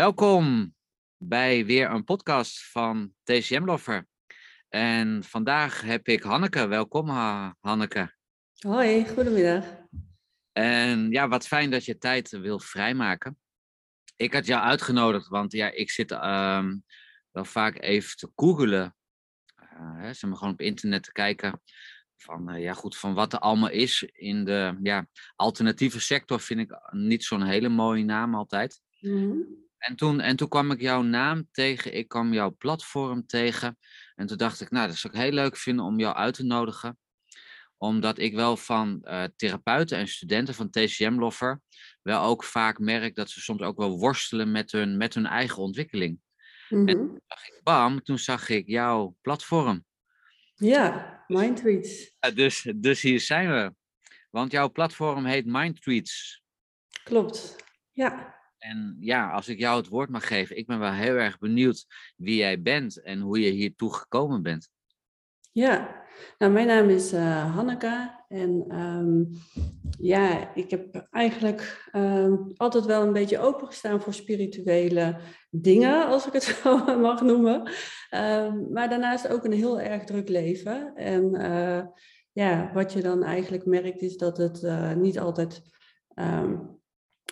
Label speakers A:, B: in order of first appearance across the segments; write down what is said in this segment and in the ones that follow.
A: Welkom bij weer een podcast van TCM Lover. En vandaag heb ik Hanneke. Welkom Hanneke.
B: Hoi, goedemiddag.
A: En ja, wat fijn dat je tijd wil vrijmaken. Ik had jou uitgenodigd, want ja, ik zit ehm, wel vaak even te googelen. Uh, hè, zeg maar gewoon op internet te kijken van, uh, ja, goed, van wat er allemaal is in de ja, alternatieve sector vind ik niet zo'n hele mooie naam altijd. Mm en toen, en toen kwam ik jouw naam tegen, ik kwam jouw platform tegen. En toen dacht ik, nou, dat zou ik heel leuk vinden om jou uit te nodigen. Omdat ik wel van uh, therapeuten en studenten van TCM Loffer wel ook vaak merk dat ze soms ook wel worstelen met hun, met hun eigen ontwikkeling. En mhm. toen zag ik, bam, toen zag ik jouw platform.
B: Ja, Mindtweets.
A: Uh, dus, dus hier zijn we. Want jouw platform heet Mindtweets.
B: Klopt, ja.
A: En ja, als ik jou het woord mag geven, ik ben wel heel erg benieuwd wie jij bent en hoe je hiertoe gekomen bent.
B: Ja, nou mijn naam is uh, Hanneke en um, ja, ik heb eigenlijk um, altijd wel een beetje opengestaan voor spirituele dingen, als ik het zo mag noemen. Um, maar daarnaast ook een heel erg druk leven. En uh, ja, wat je dan eigenlijk merkt is dat het uh, niet altijd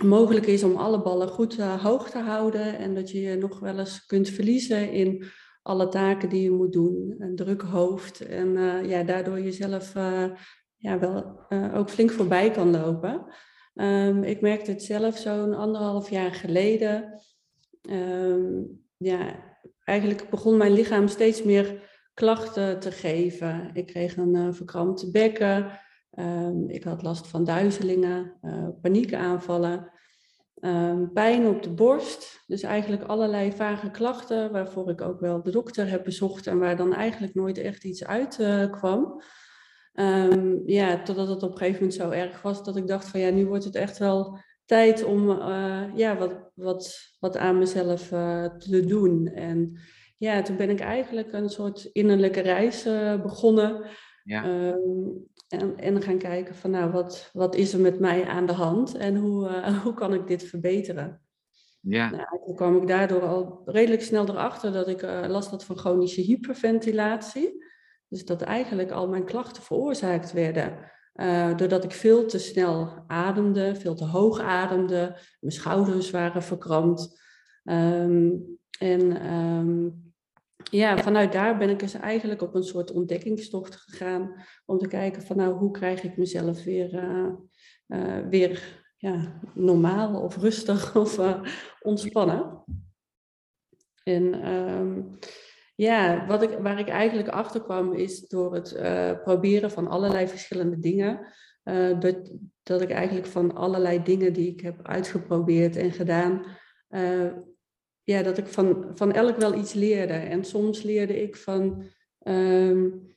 B: mogelijk is om alle ballen goed uh, hoog te houden en dat je je nog wel eens kunt verliezen in alle taken die je moet doen, een druk hoofd en uh, ja, daardoor jezelf uh, ja, wel ook flink voorbij kan lopen. Um, ik merkte het zelf zo'n anderhalf jaar geleden. Um, ja, eigenlijk begon mijn lichaam steeds meer klachten te geven. Ik kreeg een verkrampte bekken. Um, ik had last van duizelingen, uh, paniekaanvallen, um, pijn op de borst. Dus eigenlijk allerlei vage klachten waarvoor ik ook wel de dokter heb bezocht en waar dan eigenlijk nooit echt iets uit uh, kwam. Um, ja, totdat het op een gegeven moment zo erg was dat ik dacht van ja, nu wordt het echt wel tijd om uh, ja, wat, wat, wat aan mezelf te doen. En ja, toen ben ik eigenlijk een soort innerlijke reis begonnen. Ja. Um, en, en gaan kijken van nou, wat, wat is er met mij aan de hand en hoe, uh, hoe kan ik dit verbeteren? Ja. Nou, toen kwam ik daardoor al redelijk snel erachter dat ik uh, last had van chronische hyperventilatie. Dus dat eigenlijk al mijn klachten veroorzaakt werden. Uh, doordat ik veel te snel ademde, veel te hoog ademde. Mijn schouders waren verkrampt. Um, en um, ja, vanuit daar ben ik dus eigenlijk op een soort ontdekkingstocht gegaan om te kijken van nou, hoe krijg ik mezelf weer, uh, uh, weer ja, normaal of rustig of uh, ontspannen. En um, ja, wat ik, waar ik eigenlijk achter kwam is door het proberen van allerlei verschillende dingen, dat, dat ik eigenlijk van allerlei dingen die ik heb uitgeprobeerd en gedaan, ja, dat ik van, van elk wel iets leerde. En soms leerde ik van, um,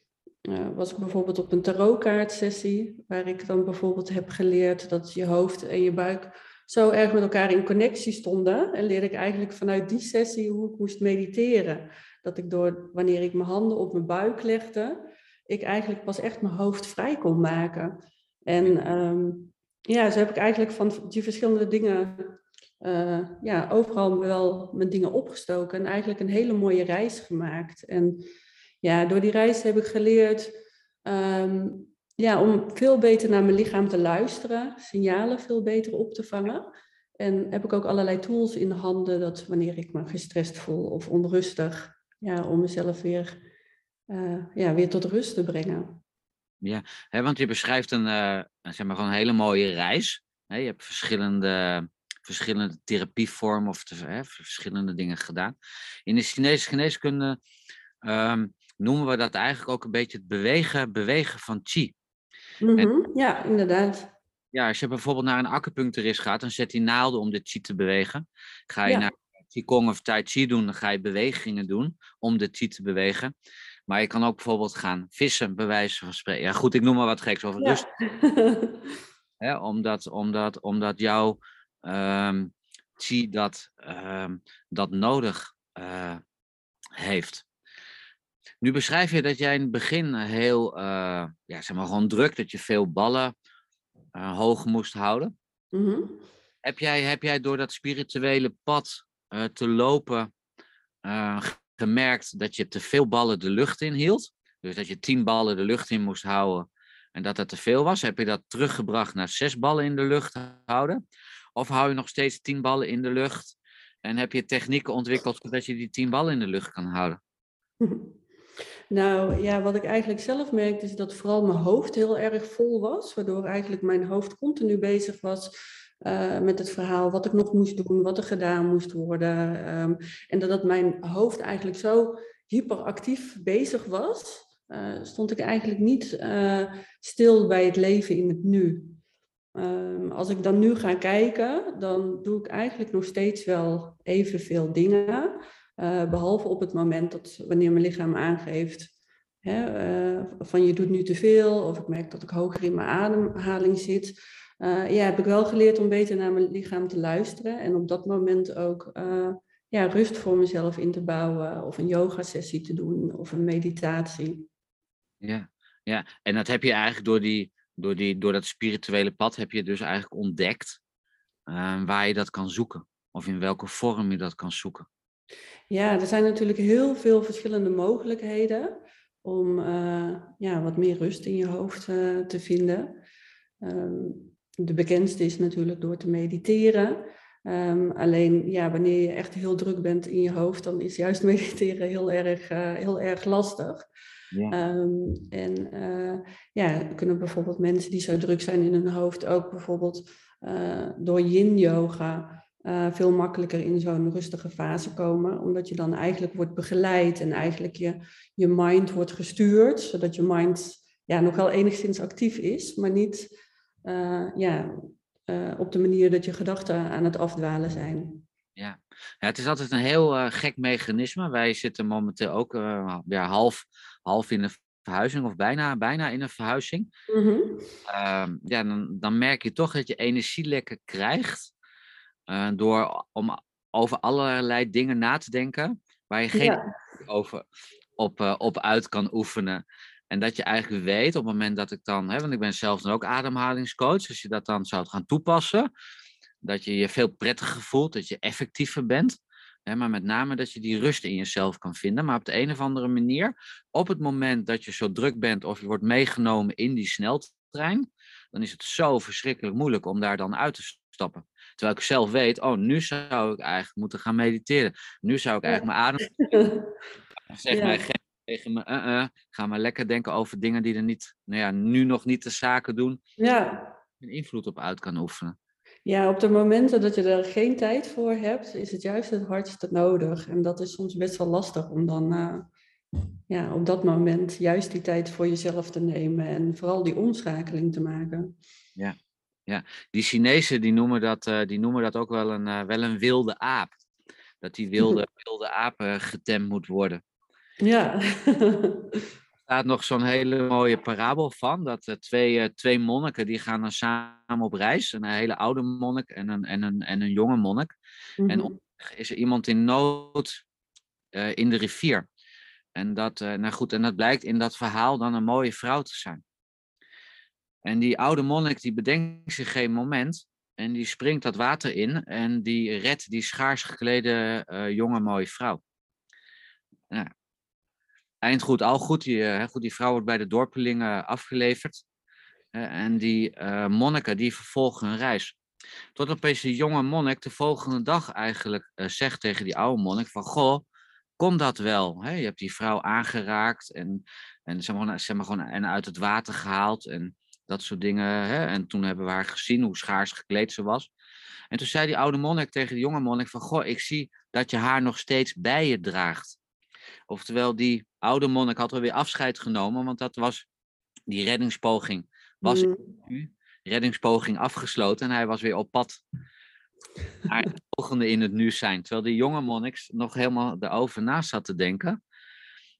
B: uh, was ik bijvoorbeeld op een tarotkaartsessie, waar ik dan bijvoorbeeld heb geleerd dat je hoofd en je buik zo erg met elkaar in connectie stonden. En leerde ik eigenlijk vanuit die sessie hoe ik moest mediteren. Dat ik door, wanneer ik mijn handen op mijn buik legde, ik eigenlijk pas echt mijn hoofd vrij kon maken. En um, ja, zo heb ik eigenlijk van die verschillende dingen uh, ja, overal wel mijn dingen opgestoken en eigenlijk een hele mooie reis gemaakt. En ja, door die reis heb ik geleerd um, ja, om veel beter naar mijn lichaam te luisteren, signalen veel beter op te vangen. En heb ik ook allerlei tools in de handen dat wanneer ik me gestrest voel of onrustig, ja, om mezelf weer, uh, ja, weer tot rust te brengen.
A: Ja, hè, want je beschrijft een, uh, zeg maar, gewoon een hele mooie reis. je hebt verschillende verschillende therapievormen of te, hè, verschillende dingen gedaan. In de Chinese geneeskunde um, noemen we dat eigenlijk ook een beetje het bewegen, bewegen van chi.
B: Mm -hmm. ja, inderdaad.
A: Ja, als je bijvoorbeeld naar een acupuncturist gaat, dan zet hij naalden om de chi te bewegen. Ga je ja. naar Qigong of Tai Chi doen, dan ga je bewegingen doen om de chi te bewegen. Maar je kan ook bijvoorbeeld gaan vissen, bij wijze van spreken. Ja, goed, ik noem maar wat geks over ja. rust. omdat, omdat, omdat jouw um, zie dat, um, dat nodig uh, heeft. Nu beschrijf je dat jij in het begin heel, uh, ja, zeg maar gewoon druk, dat je veel ballen uh, hoog moest houden. Mm -hmm. heb, jij, heb jij door dat spirituele pad eh, te lopen eh, gemerkt dat je te veel ballen de lucht in hield. Dus dat je tien ballen de lucht in moest houden en dat dat te veel was. Heb je dat teruggebracht naar zes ballen in de lucht houden? Of hou je nog steeds tien ballen in de lucht en heb je technieken ontwikkeld zodat je die tien ballen in de lucht kan houden?
B: Nou ja, wat ik eigenlijk zelf merkte is dat vooral mijn hoofd heel erg vol was, waardoor eigenlijk mijn hoofd continu bezig was uh, met het verhaal wat ik nog moest doen, wat er gedaan moest worden. Um, en dat mijn hoofd eigenlijk zo hyperactief bezig was, uh, stond ik eigenlijk niet uh, stil bij het leven in het nu. Um, als ik dan nu ga kijken, dan doe ik eigenlijk nog steeds wel evenveel dingen. Uh, behalve op het moment dat wanneer mijn lichaam aangeeft hè, uh, van je doet nu te veel of ik merk dat ik hoger in mijn ademhaling zit. Uh, ja, heb ik wel geleerd om beter naar mijn lichaam te luisteren en op dat moment ook ja, rust voor mezelf in te bouwen of een yoga sessie te doen of een meditatie.
A: Ja, ja. en dat heb je eigenlijk door, die, door, die, door dat spirituele pad heb je dus eigenlijk ontdekt waar je dat kan zoeken of in welke vorm je dat kan zoeken.
B: Ja, er zijn natuurlijk heel veel verschillende mogelijkheden om uh, ja, wat meer rust in je hoofd uh, te vinden. Um, de bekendste is natuurlijk door te mediteren. Um, alleen ja, wanneer je echt heel druk bent in je hoofd, dan is juist mediteren heel erg, uh, heel erg lastig. Ja. Um, en ja, kunnen bijvoorbeeld mensen die zo druk zijn in hun hoofd ook bijvoorbeeld door yin yoga uh, veel makkelijker in zo'n rustige fase komen, omdat je dan eigenlijk wordt begeleid en eigenlijk je, je mind wordt gestuurd, zodat je mind ja, nog wel enigszins actief is, maar niet ja, op de manier dat je gedachten aan het afdwalen zijn.
A: Ja, ja het is altijd een heel gek mechanisme. Wij zitten momenteel ook ja, half, half in een verhuizing of bijna, bijna in een verhuizing. Mm -hmm. ja, dan, dan merk je toch dat je energielekken krijgt uh, door om over allerlei dingen na te denken waar je geen ja. over, op, uh, op uit kan oefenen. En dat je eigenlijk weet op het moment dat ik dan, hè, want ik ben zelf dan ook ademhalingscoach, als je dat dan zou gaan toepassen, dat je je veel prettiger voelt, dat je effectiever bent. Hè, maar met name dat je die rust in jezelf kan vinden. Maar op de een of andere manier, op het moment dat je zo druk bent of je wordt meegenomen in die sneltrein, dan is het zo verschrikkelijk moeilijk om daar dan uit te stappen. Terwijl ik zelf weet, oh, nu zou ik eigenlijk moeten gaan mediteren. Nu zou ik eigenlijk mijn adem. zeg ja. mij tegen me, uh -uh, ga maar lekker denken over dingen die er niet, nou ja, nu nog niet de zaken doen. Ja. Een invloed op uit kan oefenen.
B: Ja, op de momenten dat je er geen tijd voor hebt, is het juist het hardste nodig. En dat is soms best wel lastig om dan uh, ja, op dat moment juist die tijd voor jezelf te nemen en vooral die omschakeling te maken.
A: Ja, ja. die Chinezen die noemen, dat, uh, die noemen dat ook wel een, uh, wel een wilde aap. Dat die wilde, wilde aap getemd moet worden. Ja. Er staat nog zo'n hele mooie parabel van. Dat uh, twee, twee monniken die gaan dan samen op reis. Een hele oude monnik en een, en een, en een jonge monnik. Mm -hmm. En is er iemand in nood in de rivier. En dat, nou goed, en dat blijkt in dat verhaal dan een mooie vrouw te zijn. En die oude monnik die bedenkt zich geen moment en die springt dat water in en die redt die schaars geklede uh, jonge mooie vrouw. Nou, eind goed, al goed. Die, uh, goed. die vrouw wordt bij de dorpelingen afgeleverd. Uh, en die monniken die vervolgen hun reis. Tot opeens die jonge monnik de volgende dag eigenlijk zegt tegen die oude monnik van... Goh, kon dat wel? Hè? Je hebt die vrouw aangeraakt en, en, zeg maar, gewoon, en uit het water gehaald. En dat soort dingen. Hè? En toen hebben we haar gezien hoe schaars gekleed ze was. En toen zei die oude monnik tegen de jonge monnik van... Goh, ik zie dat je haar nog steeds bij je draagt. Oftewel, die oude monnik had alweer afscheid genomen, want dat was die reddingspoging. Was mm. reddingspoging afgesloten en hij was weer op pad naar het volgende in het nu zijn. Terwijl die jonge monnik nog helemaal erover na zat te denken.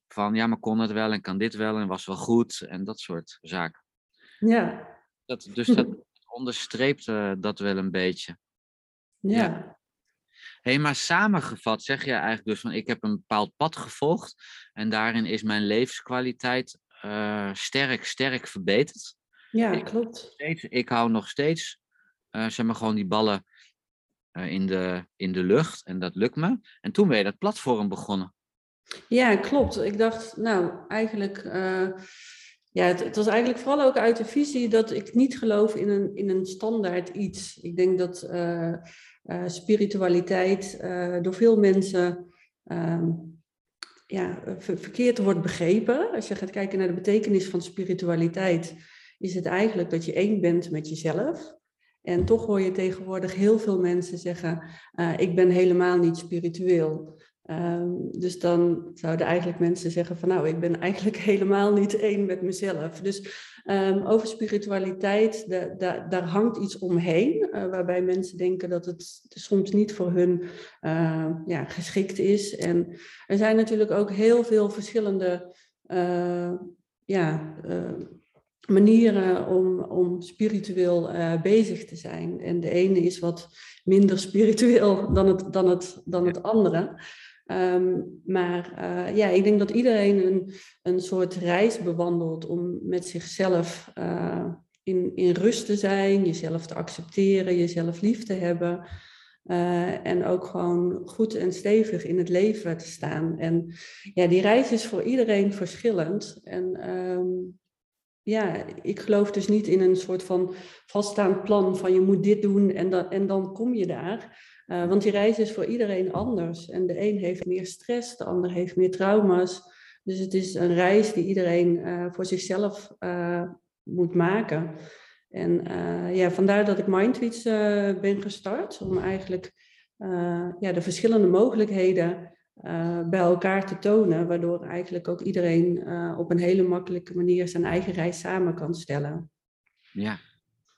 A: Van ja, maar kon het wel en kan dit wel en was wel goed en dat soort zaken. Ja. Dat, dus dat onderstreept uh, dat wel een beetje. Ja. ja. Hey, maar samengevat zeg je eigenlijk dus van ik heb een bepaald pad gevolgd en daarin is mijn levenskwaliteit uh, sterk, sterk verbeterd.
B: Ja, ik klopt.
A: Steeds, ik hou nog steeds, uh, zeg maar gewoon die ballen in, de, in de lucht en dat lukt me. En toen ben je dat platform begonnen.
B: Ja, klopt. Ik dacht, nou, eigenlijk ja, het, het, was eigenlijk vooral ook uit de visie dat ik niet geloof in een, in een standaard iets. Ik denk dat uh, uh, spiritualiteit uh, door veel mensen ehm, ja, verkeerd wordt begrepen. Als je gaat kijken naar de betekenis van spiritualiteit, is het eigenlijk dat je één bent met jezelf. En toch hoor je tegenwoordig heel veel mensen zeggen: Ik ben helemaal niet spiritueel. Ehm, dus dan zouden eigenlijk mensen zeggen van nou, ik ben eigenlijk helemaal niet één met mezelf. Dus um, over spiritualiteit, daar hangt iets omheen, uh, waarbij mensen denken dat het soms niet voor hun uh, ja, geschikt is. En er zijn natuurlijk ook heel veel verschillende uh, ja, manieren om, om spiritueel bezig te zijn. En de ene is wat minder spiritueel dan het, dan het, dan het andere. Um, maar uh, ja, ik denk dat iedereen een, een soort reis bewandelt om met zichzelf uh, in, in rust te zijn, jezelf te accepteren, jezelf lief te hebben. Uh, en ook gewoon goed en stevig in het leven te staan. En ja, die reis is voor iedereen verschillend. En um, ja, ik geloof dus niet in een soort van vaststaand plan van je moet dit doen en, dan en dan kom je daar. Uh, want die reis is voor iedereen anders. En de een heeft meer stress, de ander heeft meer trauma's. Dus het is een reis die iedereen uh, voor zichzelf uh, moet maken. En ja, vandaar dat ik Mindtweets ben gestart. Om eigenlijk ja, de verschillende mogelijkheden bij elkaar te tonen. Waardoor eigenlijk ook iedereen op een hele makkelijke manier zijn eigen reis samen kan stellen.
A: Ja,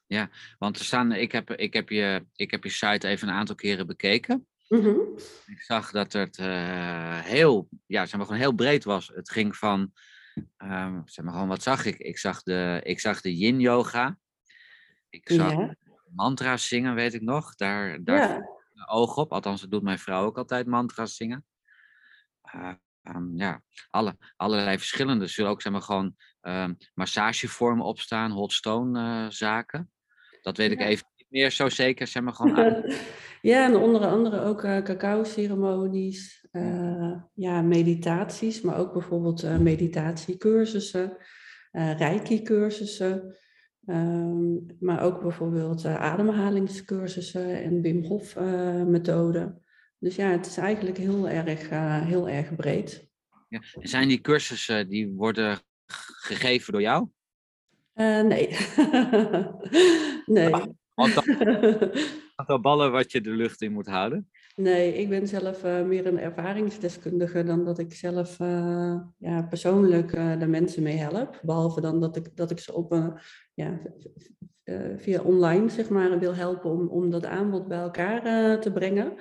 A: ja, want er staan, ik, heb, ik, heb je, ik heb je site even een aantal keren bekeken. Mm Ik zag dat het uh, heel, ja, zeg maar, gewoon heel breed was. Het ging van, um, zeg maar gewoon, wat zag ik? Ik zag de, ik zag de yin yoga. Ik zag ja. mantra's zingen, weet ik nog. Daar, daar ja. een oog op. Althans, dat doet mijn vrouw ook altijd, mantra's zingen. Uh, um, ja, alle, allerlei verschillende. Er zullen ook zeg maar, gewoon um, massagevormen opstaan, hot stone uh, zaken. Dat weet ik even niet meer zo zeker, zeg maar gewoon.
B: Ja, en onder andere ook uh, cacao-ceremonies, uh, ja, meditaties, maar ook bijvoorbeeld uh, meditatiecursussen, reiki-cursussen, um, maar ook bijvoorbeeld ademhalingscursussen en Wim Hof-methoden. dus ja, het is eigenlijk heel erg, heel erg breed.
A: Ja. Zijn die cursussen, die worden gegeven door jou?
B: Uh, nee. nee.
A: Aantal ballen wat je de lucht in moet houden?
B: Nee, ik ben zelf uh, meer een ervaringsdeskundige dan dat ik zelf uh, ja, persoonlijk uh, de mensen mee help. Behalve dan dat ik, dat ik ze op, ja, via online zeg maar, wil helpen om, om dat aanbod bij elkaar te brengen.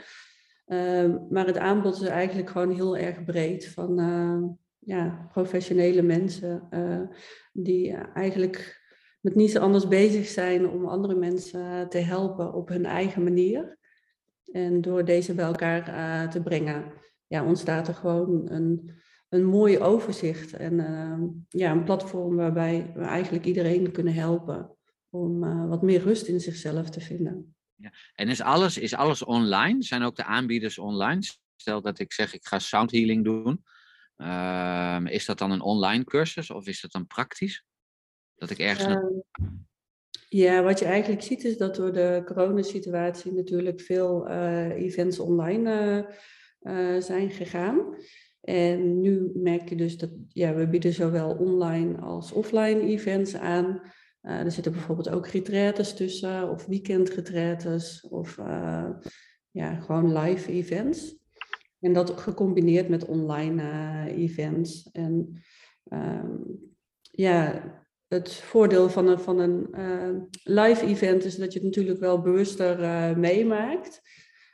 B: Ehm, maar het aanbod is eigenlijk gewoon heel erg breed. Van ja, professionele mensen die eigenlijk met niets anders bezig zijn om andere mensen te helpen op hun eigen manier. En door deze bij elkaar uh, te brengen, ja, ontstaat er gewoon een, een mooi overzicht en uh, ja, een platform waarbij we eigenlijk iedereen kunnen helpen om wat meer rust in zichzelf te vinden.
A: Ja. En is alles, is alles online? Zijn ook de aanbieders online? Stel dat ik zeg ik ga sound healing doen Ehm, is dat dan een online cursus of is dat dan praktisch? Dat ik ergens. Uh,
B: ja, wat je eigenlijk ziet is dat door de coronasituatie natuurlijk veel uh, events online uh, zijn gegaan. En nu merk je dus dat ja, we bieden zowel online als offline events aan. er zitten bijvoorbeeld ook retretes tussen, of weekendretretes, of ja, gewoon live events. En dat gecombineerd met online uh, events. En uh, ja, het voordeel van een, van een uh, live event is dat je het natuurlijk wel bewuster uh, meemaakt.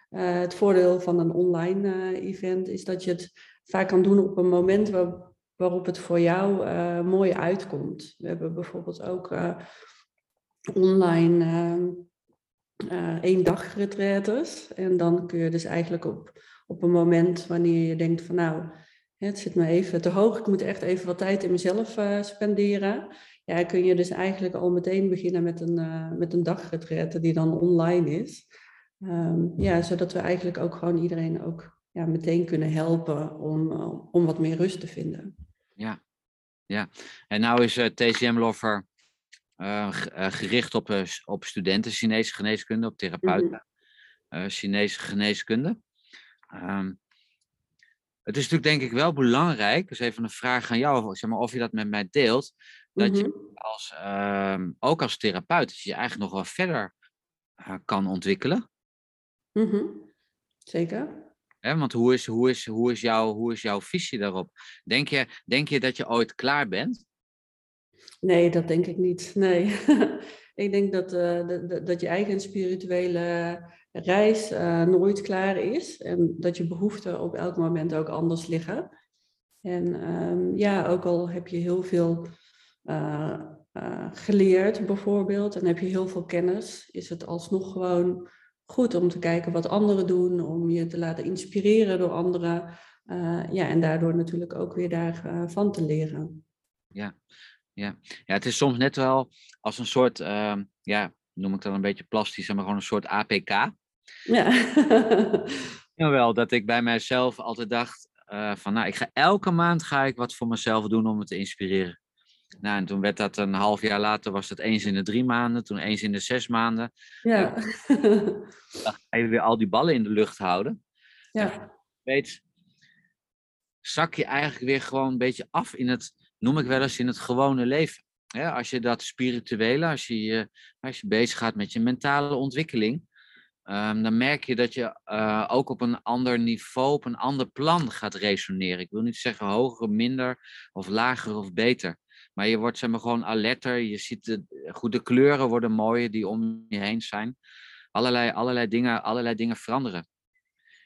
B: het voordeel van een online event is dat je het vaak kan doen op een moment waar, waarop het voor jou mooi uitkomt. We hebben bijvoorbeeld ook online één dag retretes. En dan kun je dus eigenlijk op op een moment wanneer je denkt van nou, het zit me even te hoog, ik moet echt even wat tijd in mezelf spenderen. Ja, kun je dus eigenlijk al meteen beginnen met een, uh, met een dagretraite die dan online is. Ehm, ja, zodat we eigenlijk ook gewoon iedereen ook ja, meteen kunnen helpen om, om wat meer rust te vinden.
A: Ja, ja. En nou is uh, TCM Lover uh, gericht op, op studenten Chinese geneeskunde, op therapeuten mm Chinese geneeskunde. Um, het is natuurlijk denk ik wel belangrijk, dus even een vraag aan jou, zeg maar, of je dat met mij deelt, dat je mhm. als, um, ook als therapeut je eigenlijk nog wel verder kan ontwikkelen.
B: Mm -hmm. Zeker.
A: Want hoe is, hoe, is, hoe, is jouw, hoe is jouw visie daarop? Denk je, denk je dat je ooit klaar bent?
B: Nee, dat denk ik niet. Nee. ik denk dat, uh, dat, dat je eigen spirituele reis uh, nooit klaar is. En dat je behoeften op elk moment ook anders liggen. En um, ja, ook al heb je heel veel uh, geleerd bijvoorbeeld en heb je heel veel kennis, is het alsnog gewoon goed om te kijken wat anderen doen, om je te laten inspireren door anderen. Uh, ja, en daardoor natuurlijk ook weer daarvan van te leren.
A: Ja. Ja. ja, het is soms net wel als een soort, uh, ja, noem ik dan een beetje plastisch, maar gewoon een soort APK. Ja. wel dat ik bij mijzelf altijd dacht uh, van, nou, ik ga elke maand ga ik wat voor mezelf doen om me te inspireren. Nou, en toen werd dat een half jaar later, was het eens in de drie maanden, toen eens in de zes maanden. Ja. Dan ga je weer al die ballen in de lucht houden. Ja. weet, zak je eigenlijk weer gewoon een beetje af in het, noem ik wel eens, in het gewone leven. als je dat spirituele, als je, als je bezig gaat met je mentale ontwikkeling, um, dan merk je dat je uh, ook op een ander niveau, op een ander plan gaat resoneren. Ik wil niet zeggen hoger, minder of lager of beter. Maar je wordt zeg maar, gewoon alerter. Je ziet de goede kleuren worden mooier die om je heen zijn. Allerlei, allerlei, dingen, allerlei dingen veranderen.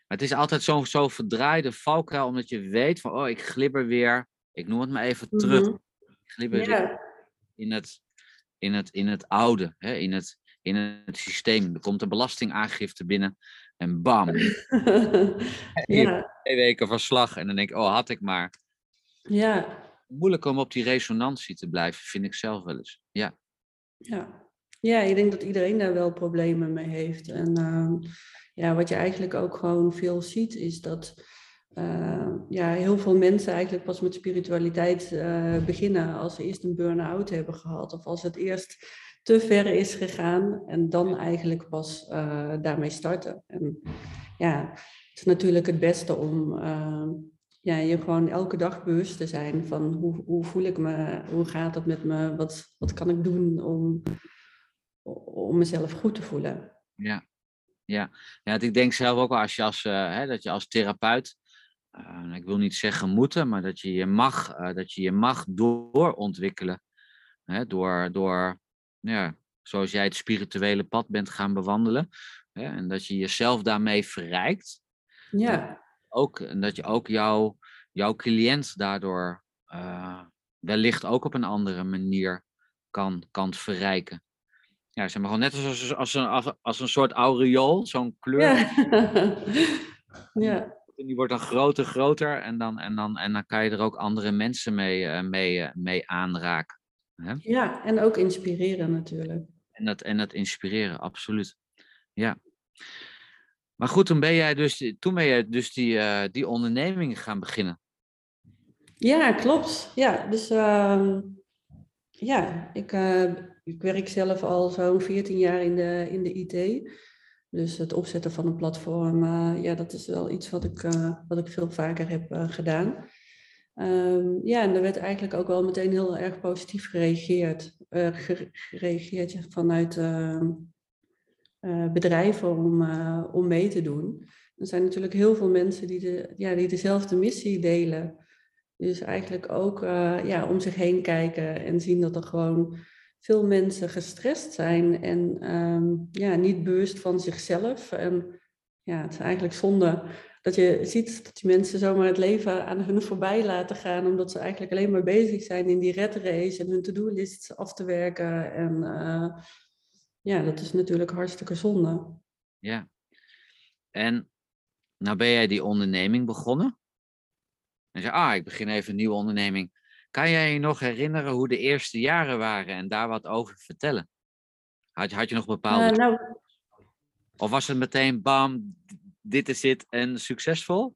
A: Maar het is altijd zo'n zo verdraaide valkuil, omdat je weet van, oh, ik glibber weer. Ik noem het maar even terug. Mm Ik glibber weer in het, in het, in het oude, hè, in, het, in het systeem. Er komt een belastingaangifte binnen en bam. ja. Twee weken verslag en dan denk ik, oh, had ik maar.
B: Ja,
A: moeilijk om op die resonantie te blijven, vind ik zelf wel eens. Ja.
B: Ja, ja ik denk dat iedereen daar wel problemen mee heeft. En uh, ja, wat je eigenlijk ook gewoon veel ziet, is dat uh, ja, heel veel mensen eigenlijk pas met spiritualiteit uh, beginnen als ze eerst een burn-out hebben gehad. Of als het eerst te ver is gegaan en dan eigenlijk pas uh, daarmee starten. En ja, het is natuurlijk het beste om ja, je gewoon elke dag bewust te zijn van hoe, hoe voel ik me, hoe gaat het met me, wat, wat kan ik doen om, om mezelf goed te voelen.
A: Ja, ja. ja ik denk zelf ook wel als je als, uh, hè, dat je als therapeut, uh, ik wil niet zeggen moeten, maar dat je je mag, uh, dat je, je mag doorontwikkelen. Hè, door, door ja, zoals jij het spirituele pad bent gaan bewandelen. Hè, en dat je jezelf daarmee verrijkt.
B: Ja
A: ook, en dat je ook jouw, jouw cliënt daardoor uh, wellicht ook op een andere manier kan, kan verrijken. Ja, zeg maar gewoon net als, als, een, als een soort aureool, zo'n kleur. Ja. ja. Die wordt dan groter, groter en dan, en, dan, en dan kan je er ook andere mensen mee, uh, mee, uh, mee aanraken. Hè?
B: Ja, en ook inspireren natuurlijk.
A: En dat, en dat inspireren, absoluut. Ja. Maar goed, toen ben jij dus, toen ben jij dus die, uh, die onderneming gaan beginnen.
B: Ja, klopt. Ja, dus uh, ja, ik, uh, ik werk zelf al zo'n 14 jaar in de, in de IT. Dus het opzetten van een platform, uh, ja, dat is wel iets wat ik, wat ik veel vaker heb gedaan. Um, ja, en er werd eigenlijk ook wel meteen heel erg positief gereageerd, gereageerd vanuit ehm, uh, bedrijven om, uh, om mee te doen. Er zijn natuurlijk heel veel mensen die, de, ja, die dezelfde missie delen. Dus eigenlijk ook uh, ja, om zich heen kijken en zien dat er gewoon veel mensen gestrest zijn en um, ja, niet bewust van zichzelf. En ja, het is eigenlijk zonde dat je ziet dat die mensen zomaar het leven aan hun voorbij laten gaan, omdat ze eigenlijk alleen maar bezig zijn in die red race en hun to-do-lists af te werken. En ja, dat is natuurlijk hartstikke zonde.
A: Ja. En nou ben jij die onderneming begonnen. En zei, ah, ik begin even een nieuwe onderneming. Kan jij je nog herinneren hoe de eerste jaren waren en daar wat over vertellen? Had je, had je nog bepaalde...
B: Uh, nou,
A: Of was het meteen bam, dit is het en succesvol?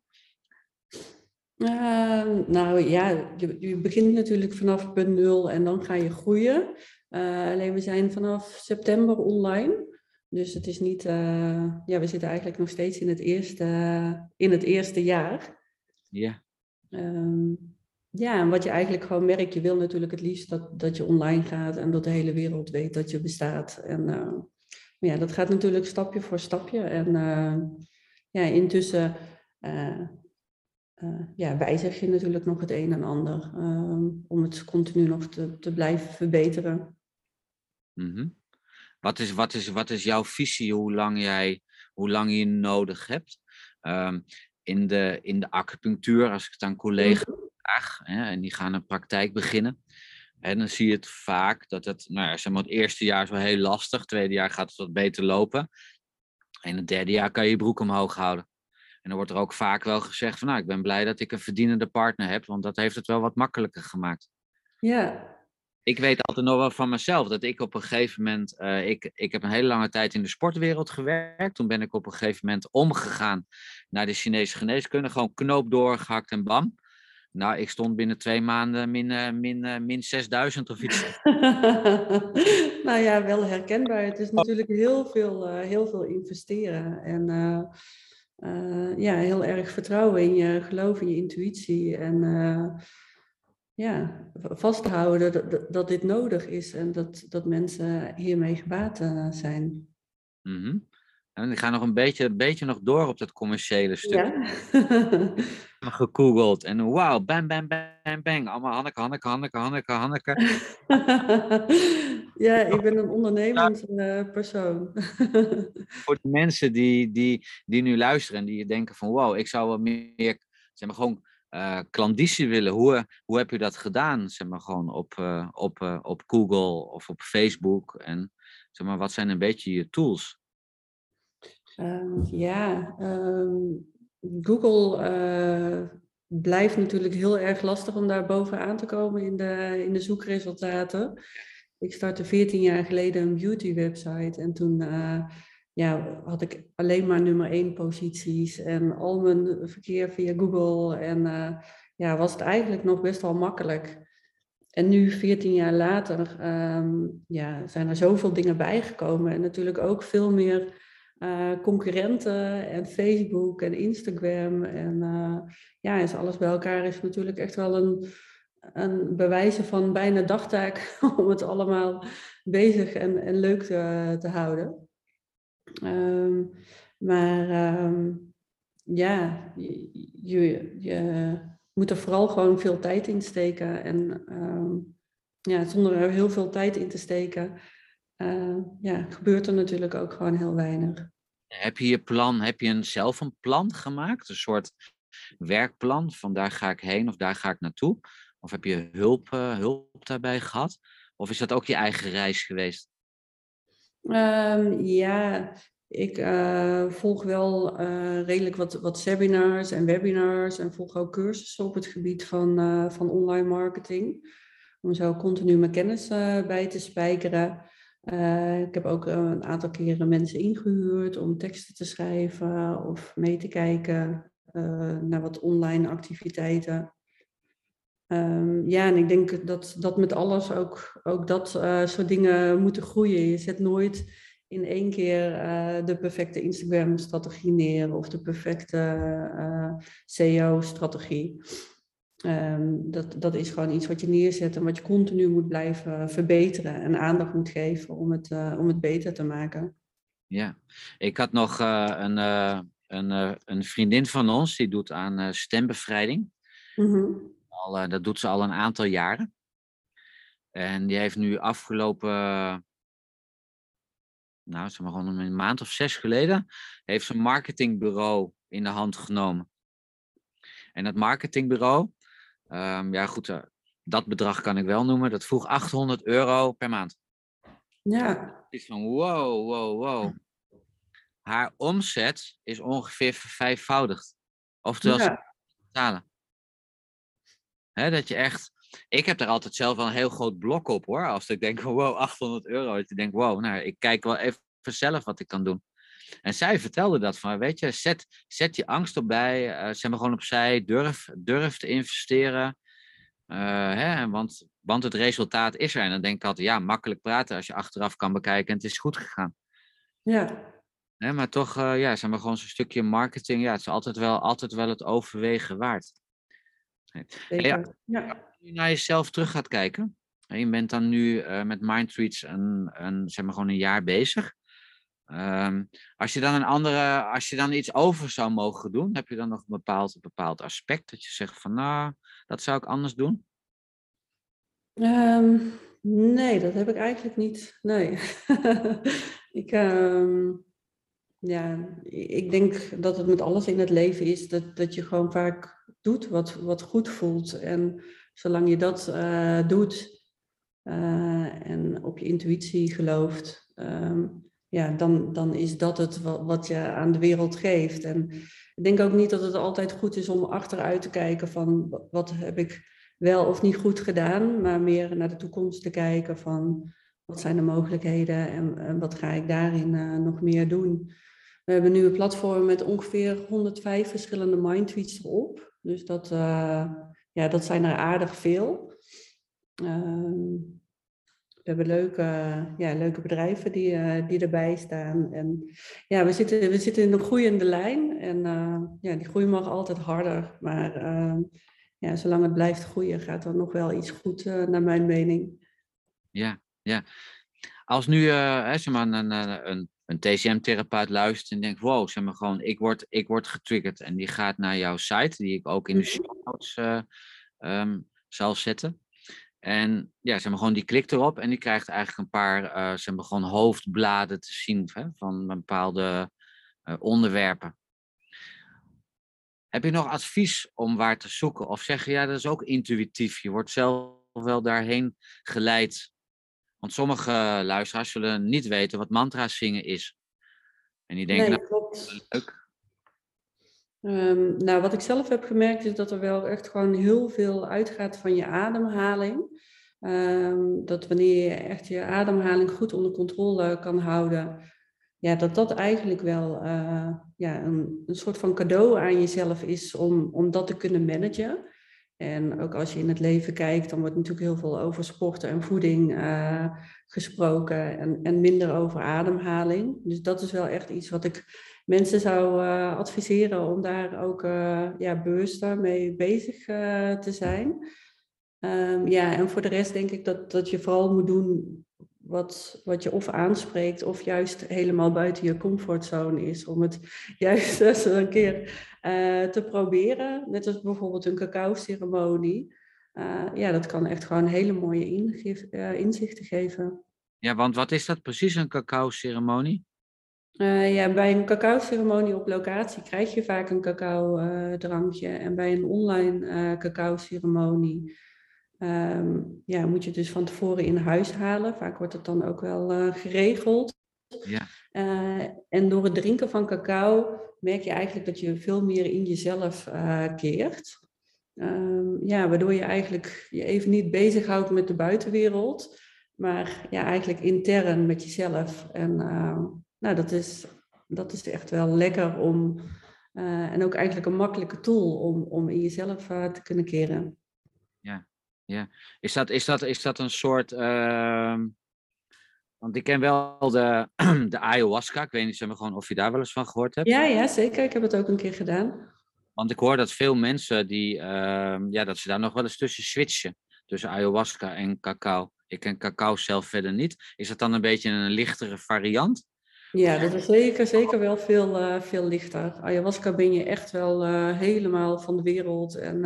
B: Ehm, nou ja, je, je, begint natuurlijk vanaf punt nul en dan ga je groeien. Uh, alleen we zijn vanaf september online. Dus het is niet, uh, ja, we zitten eigenlijk nog steeds in het eerste, in het eerste jaar.
A: Ja.
B: Um, ja, en wat je eigenlijk gewoon merkt, je wil natuurlijk het liefst dat, dat je online gaat en dat de hele wereld weet dat je bestaat. En uh, ja, dat gaat natuurlijk stapje voor stapje. En ja, intussen uh, ja, wijzig je natuurlijk nog het een en ander um, om het continu nog te, te blijven verbeteren.
A: Mm -hmm. wat, is, wat, is, wat is jouw visie hoe lang, jij, hoe lang je nodig hebt? Um, in, de, in de acupunctuur, als ik het aan collega's mhm vraag hè, en die gaan een praktijk beginnen. En dan zie je het vaak dat het, nou ja, zeg maar, het eerste jaar is wel heel lastig, het tweede jaar gaat het wat beter lopen. En het derde jaar kan je je broek omhoog houden. En dan wordt er ook vaak wel gezegd van, nou, ik ben blij dat ik een verdienende partner heb, want dat heeft het wel wat makkelijker gemaakt.
B: Ja.
A: Ik weet altijd nog wel van mezelf dat ik op een gegeven moment, uh, ik, ik heb een hele lange tijd in de sportwereld gewerkt. Toen ben ik op een gegeven moment omgegaan naar de Chinese geneeskunde, gewoon knoop doorgehakt en bam. Nou, ik stond binnen twee maanden min, uh, min, uh, min 6000 of iets.
B: nou ja, wel herkenbaar. Het is natuurlijk heel veel, heel veel investeren. En ja, heel erg vertrouwen in je geloof, in je intuïtie. En ja, vasthouden dat, dat, dit nodig is en dat, dat mensen hiermee gebaat zijn.
A: Mm -hmm. En ik ga nog een beetje, een beetje nog door op dat commerciële stuk. Ja. gegoogeld en wauw, bam, bam, bam, bang. Allemaal Hanneke, Hanneke, Hanneke, Hanneke, Hanneke.
B: ja, ik ben een ondernemend uh, persoon.
A: Voor de mensen die, die, die nu luisteren en die denken van wow, ik zou wel meer, zeg maar gewoon uh, klanditie willen. Hoe, hoe heb je dat gedaan? Zeg maar gewoon op, uh, op, uh, op Google of op Facebook. En zeg maar, wat zijn een beetje je tools?
B: Um, ja, um, Google blijft natuurlijk heel erg lastig om daar bovenaan te komen in de, in de zoekresultaten. Ik startte 14 jaar geleden een beauty website en toen ja, had ik alleen maar nummer 1 posities en al mijn verkeer via Google. En uh, ja, was het eigenlijk nog best wel makkelijk. En nu, 14 jaar later, um, ja, zijn er zoveel dingen bijgekomen. En natuurlijk ook veel meer uh, concurrenten en Facebook en Instagram. En uh, ja, is alles bij elkaar is natuurlijk echt wel een, een bewijzen van bijna dagtaak om het allemaal bezig en, en leuk te, te houden. Um, maar um, ja, je, je, moet er vooral gewoon veel tijd in steken. En um, ja, zonder er heel veel tijd in te steken, uh, ja, gebeurt er natuurlijk ook gewoon heel weinig.
A: Heb je je plan, heb je een, zelf een plan gemaakt? Een soort werkplan van daar ga ik heen of daar ga ik naartoe? Of heb je hulp, uh, hulp daarbij gehad? Of is dat ook je eigen reis geweest?
B: Um, ja, ik uh, volg wel uh, redelijk wat, wat seminars en webinars en volg ook cursussen op het gebied van, van online marketing. Om zo continu mijn kennis bij te spijkeren. Ik heb ook een aantal keren mensen ingehuurd om teksten te schrijven of mee te kijken naar wat online activiteiten. Um, ja, en ik denk dat, dat met alles ook, ook dat uh, soort dingen moeten groeien. Je zet nooit in één keer de perfecte Instagram-strategie neer of de perfecte SEO-strategie. Um, dat, dat is gewoon iets wat je neerzet en wat je continu moet blijven verbeteren en aandacht moet geven om het, uh, om het beter te maken.
A: Ja, ik had nog uh, een, uh, een, een vriendin van ons die doet aan stembevrijding. Mm -hmm. Al, dat doet ze al een aantal jaren. En die heeft nu afgelopen, nou zeg maar gewoon een maand of zes geleden, heeft ze een marketingbureau in de hand genomen. En dat marketingbureau, Um, ja, goed, uh, dat bedrag kan ik wel noemen. Dat vroeg 800 euro per maand.
B: Ja.
A: Is van wow, wow, wow. Haar omzet is ongeveer vervijfvoudigd. Oftewel, ja. betalen. Dat je echt. Ik heb er altijd zelf wel een heel groot blok op hoor. Als ik denk, wow, 800 euro. Dat je denkt, wow, nou, ik kijk wel even zelf wat ik kan doen. En zij vertelde dat van, weet je, zet, zet je angst op bij, uh, zet me gewoon opzij, durf, durf te investeren. Uh, hè, want, want het resultaat is er. En dan denk ik altijd, ja, makkelijk praten als je achteraf kan bekijken en het is goed gegaan.
B: Ja.
A: Hè, maar toch, uh, ja, zeg maar gewoon zo'n stukje marketing, ja, het is altijd wel, altijd wel het overwegen waard.
B: Zeker. Ja, ja.
A: Als je naar jezelf terug gaat kijken, en je bent dan nu met Mindtreats een, een, zeg maar gewoon een jaar bezig. Ehm, als je dan een andere, als je dan iets over zou mogen doen, heb je dan nog een bepaald, bepaald aspect dat je zegt van nou, dat zou ik anders doen?
B: Ehm, nee, dat heb ik eigenlijk niet. Nee. ik, ehm, ja, ik denk dat het met alles in het leven is dat, dat je gewoon vaak doet wat, wat goed voelt. En zolang je dat uh, doet uh, en op je intuïtie gelooft, ja, dan, dan is dat het wat, je aan de wereld geeft. En ik denk ook niet dat het altijd goed is om achteruit te kijken van wat heb ik wel of niet goed gedaan, maar meer naar de toekomst te kijken van wat zijn de mogelijkheden en, wat ga ik daarin uh, nog meer doen. We hebben nu een platform met ongeveer 105 verschillende mindtweets erop. Dus dat, uh, ja, dat zijn er aardig veel. Uh, we hebben leuke, ja, leuke bedrijven die, uh, die erbij staan. En ja, we zitten, we zitten in een groeiende lijn. En uh, ja, die groei mag altijd harder. Maar uh, ja, zolang het blijft groeien, gaat er nog wel iets goed, naar mijn mening.
A: Ja, ja. Als nu zeg maar, een, een, een TCM-therapeut luistert en denkt: wow, zeg maar gewoon, ik word, ik word getriggerd. En die gaat naar jouw site, die ik ook in de mhm. show notes um, zal zetten. En ja, ze maar, gewoon die klikt erop en die krijgt eigenlijk een paar uh, ze hebben gewoon hoofdbladen te zien hè, van bepaalde uh, onderwerpen. Heb je nog advies om waar te zoeken? Of zeg je, ja, dat is ook intuïtief. Je wordt zelf wel daarheen geleid. Want sommige luisteraars zullen niet weten wat mantra zingen is. En die denken, nee, nou, leuk.
B: Um, nou, wat ik zelf heb gemerkt is dat er wel echt gewoon heel veel uitgaat van je ademhaling. Um, dat wanneer je echt je ademhaling goed onder controle kan houden, ja, dat dat eigenlijk wel uh, ja, een, een soort van cadeau aan jezelf is om, om dat te kunnen managen. En ook als je in het leven kijkt, dan wordt natuurlijk heel veel over sporten en voeding uh, gesproken en, en minder over ademhaling. Dus dat is wel echt iets wat ik mensen zou uh, adviseren om daar ook uh, ja, bewuster mee bezig te zijn. Um, ja, en voor de rest denk ik dat, dat je vooral moet doen wat, wat je of aanspreekt of juist helemaal buiten je comfortzone is. Om het juist eens een keer te proberen. Net als bijvoorbeeld een cacao-ceremonie. ja, dat kan echt gewoon hele mooie inzichten geven.
A: Ja, want wat is dat precies, een cacao-ceremonie?
B: Ja, bij een cacao-ceremonie op locatie krijg je vaak een cacao-drankje. en bij een online cacao-ceremonie um, ja, moet je het dus van tevoren in huis halen. Vaak wordt het dan ook wel uh, geregeld.
A: Ja.
B: en door het drinken van cacao merk je eigenlijk dat je veel meer in jezelf keert. Um, ja, waardoor je eigenlijk je even niet bezighoudt met de buitenwereld, maar ja, eigenlijk intern met jezelf. En ehm, nou, dat is, dat is echt wel lekker om, en ook eigenlijk een makkelijke tool om, om in jezelf te kunnen keren.
A: Ja, ja. Is, dat, is, dat, is dat een soort, uh, want ik ken wel de, de ayahuasca, ik weet niet zeg maar, gewoon of je daar wel eens van gehoord hebt.
B: Ja, ja, zeker. Ik heb het ook een keer gedaan.
A: Want ik hoor dat veel mensen die, ehm, ja, dat ze daar nog wel eens tussen switchen. Tussen ayahuasca en cacao. Ik ken cacao zelf verder niet. Is dat dan een beetje een lichtere variant?
B: Ja, dat is zeker, zeker wel veel, uh, veel lichter. Ayahuasca ben je echt wel uh, helemaal van de wereld. En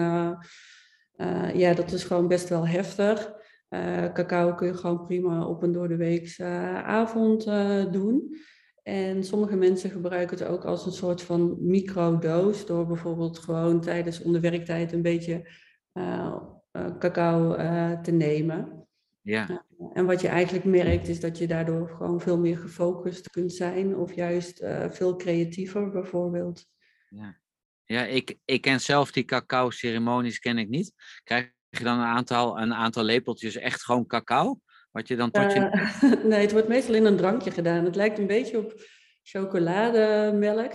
B: uh, ja, dat is gewoon best wel heftig. cacao kun je gewoon prima op een door de weekse avond doen. En sommige mensen gebruiken het ook als een soort van microdoos. Door bijvoorbeeld gewoon tijdens onderwerktijd een beetje cacao te nemen.
A: Ja.
B: En wat je eigenlijk merkt is dat je daardoor gewoon veel meer gefocust kunt zijn of juist uh, veel creatiever bijvoorbeeld.
A: Ja, ja ik, ik ken zelf die cacao-ceremonies ken ik niet. Krijg je dan een aantal, een aantal lepeltjes echt gewoon cacao? Wat je dan tot je...
B: Uh, nee, het wordt meestal in een drankje gedaan. Het lijkt een beetje op chocolademelk,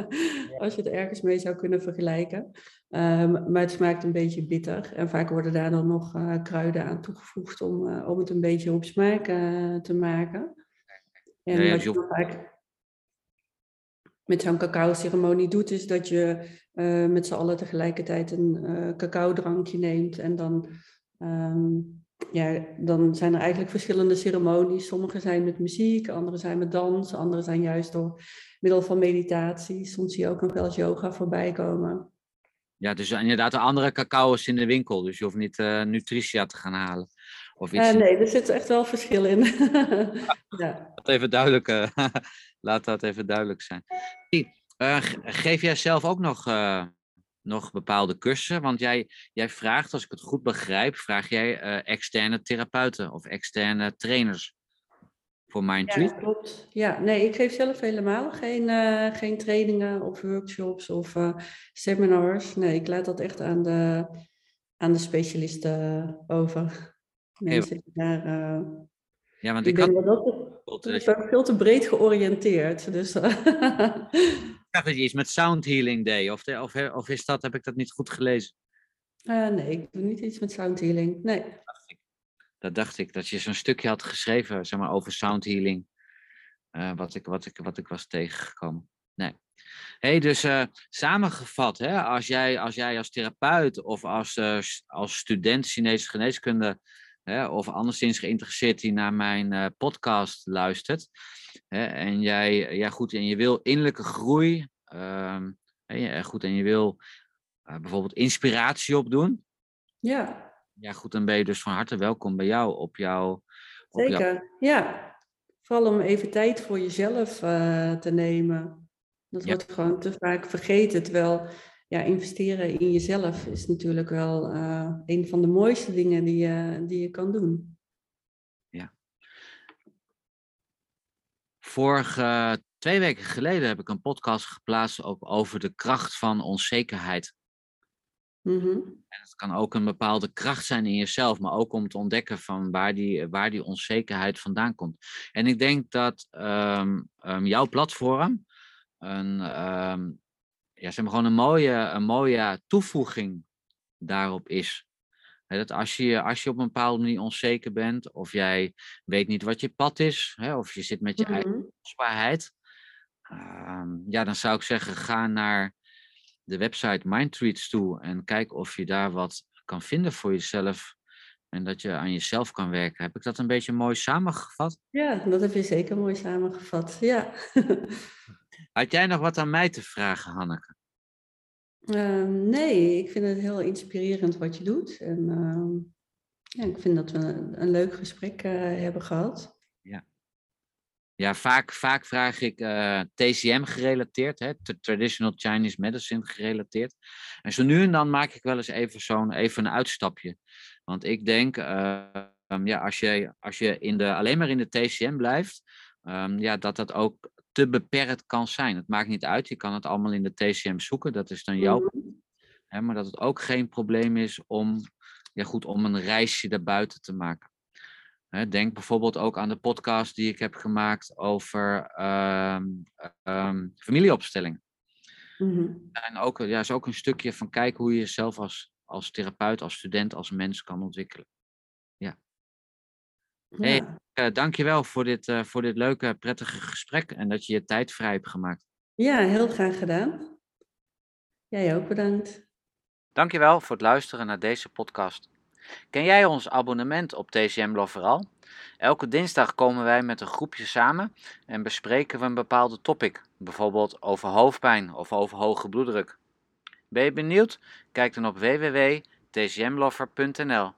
B: als je het ergens mee zou kunnen vergelijken. Ehm, maar het smaakt een beetje bitter. En vaak worden daar dan nog uh, kruiden aan toegevoegd om, uh, om het een beetje op smaak te maken. En ja, wat je vaak met zo'n cacao-ceremonie doet, is dat je met z'n allen tegelijkertijd een cacao-drankje neemt. En dan, um, ja, dan zijn er eigenlijk verschillende ceremonies. Sommige zijn met muziek, andere zijn met dans, andere zijn juist door middel van meditatie. Soms zie je ook nog wel eens yoga voorbij komen.
A: Ja, dus inderdaad de andere cacao's in de winkel. Dus je hoeft niet uh, Nutritia te gaan halen.
B: Of iets... Uh, nee, er zit echt wel verschil in.
A: ja. Laat, even duidelijk, uh, laat dat even duidelijk zijn. geef jij zelf ook nog, nog bepaalde cursussen? Want jij, jij vraagt, als ik het goed begrijp, vraag jij externe therapeuten of externe trainers voor Mindtree?
B: Ja, klopt. Ja, nee, ik geef zelf helemaal geen, uh, geen trainingen of workshops of uh, seminars. Nee, ik laat dat echt aan de, aan de specialisten over. Mensen die daar... Uh,
A: ja, want ik, ik had...
B: Dat, is ook veel te breed georiënteerd. Dus,
A: ik dacht dat je iets met sound healing deed. Of, de, of, of is dat, heb ik dat niet goed gelezen?
B: nee, ik doe niet iets met sound healing. Nee
A: dat dacht ik, dat je zo'n stukje had geschreven, zeg maar, over sound healing. Uh, wat, ik, wat, ik, wat ik was tegengekomen. Nee. hey, dus uh, samengevat, hè, als, jij, als jij als therapeut of als, als student Chinese geneeskunde hè, of anderszins geïnteresseerd die naar mijn podcast luistert, hè, en jij, ja, goed, en je wil innerlijke groei, ehm, goed, en je wil bijvoorbeeld inspiratie opdoen.
B: Ja
A: ja, goed, dan ben je dus van harte welkom bij jou op jouw.
B: Zeker, ja. Vooral om even tijd voor jezelf uh, te nemen. Dat wordt gewoon te vaak vergeten. Terwijl ja, investeren in jezelf is natuurlijk wel uh, een van de mooiste dingen die je, die je kan doen.
A: Ja. Vorige twee weken geleden heb ik een podcast geplaatst over de kracht van onzekerheid.
B: Mhm.
A: En het kan ook een bepaalde kracht zijn in jezelf, maar ook om te ontdekken van waar die, waar die onzekerheid vandaan komt. En ik denk dat um, um, jouw platform een, um, ja, zeg maar gewoon een mooie, een mooie toevoeging daarop is. dat als je, als je op een bepaalde manier onzeker bent, of jij weet niet wat je pad is, of je zit met je eigen kwetsbaarheid, ja, dan zou ik zeggen, ga naar de website Mindtreats toe en kijk of je daar wat kan vinden voor jezelf. En dat je aan jezelf kan werken. Heb ik dat een beetje mooi samengevat?
B: Ja, dat heb je zeker mooi samengevat. Ja.
A: Had jij nog wat aan mij te vragen, Hanneke?
B: Uh, nee, ik vind het heel inspirerend wat je doet. En uh, ja, ik vind dat we een, leuk gesprek uh, hebben gehad.
A: Ja, vaak, vaak vraag ik eh, TCM gerelateerd, hè, Traditional Chinese Medicine gerelateerd. En zo nu en dan maak ik wel eens even zo'n even een uitstapje. Want ik denk, uh, ja, als je, als je in de, alleen maar in de TCM blijft, um, ja, dat dat ook te beperkt kan zijn. Het maakt niet uit, je kan het allemaal in de TCM zoeken, dat is dan jouw. Mm hè, maar dat het ook geen probleem is om, ja, goed, om een reisje daarbuiten te maken. Denk bijvoorbeeld ook aan de podcast die ik heb gemaakt over um, um, familieopstelling.
B: Mm-hmm.
A: En ook, ja, is ook een stukje van kijken hoe je jezelf als, als therapeut, als student, als mens kan ontwikkelen. Ja. ja. Hey, uh, dankjewel voor dit, uh, voor dit leuke, prettige gesprek en dat je je tijd vrij hebt gemaakt.
B: Ja, heel graag gedaan. Jij ook bedankt.
A: Dankjewel voor het luisteren naar deze podcast. Ken jij ons abonnement op TCM Loveral? Elke dinsdag komen wij met een groepje samen en bespreken we een bepaalde topic, bijvoorbeeld over hoofdpijn of over hoge bloeddruk. Ben je benieuwd? Kijk dan op www.tcmlover.nl.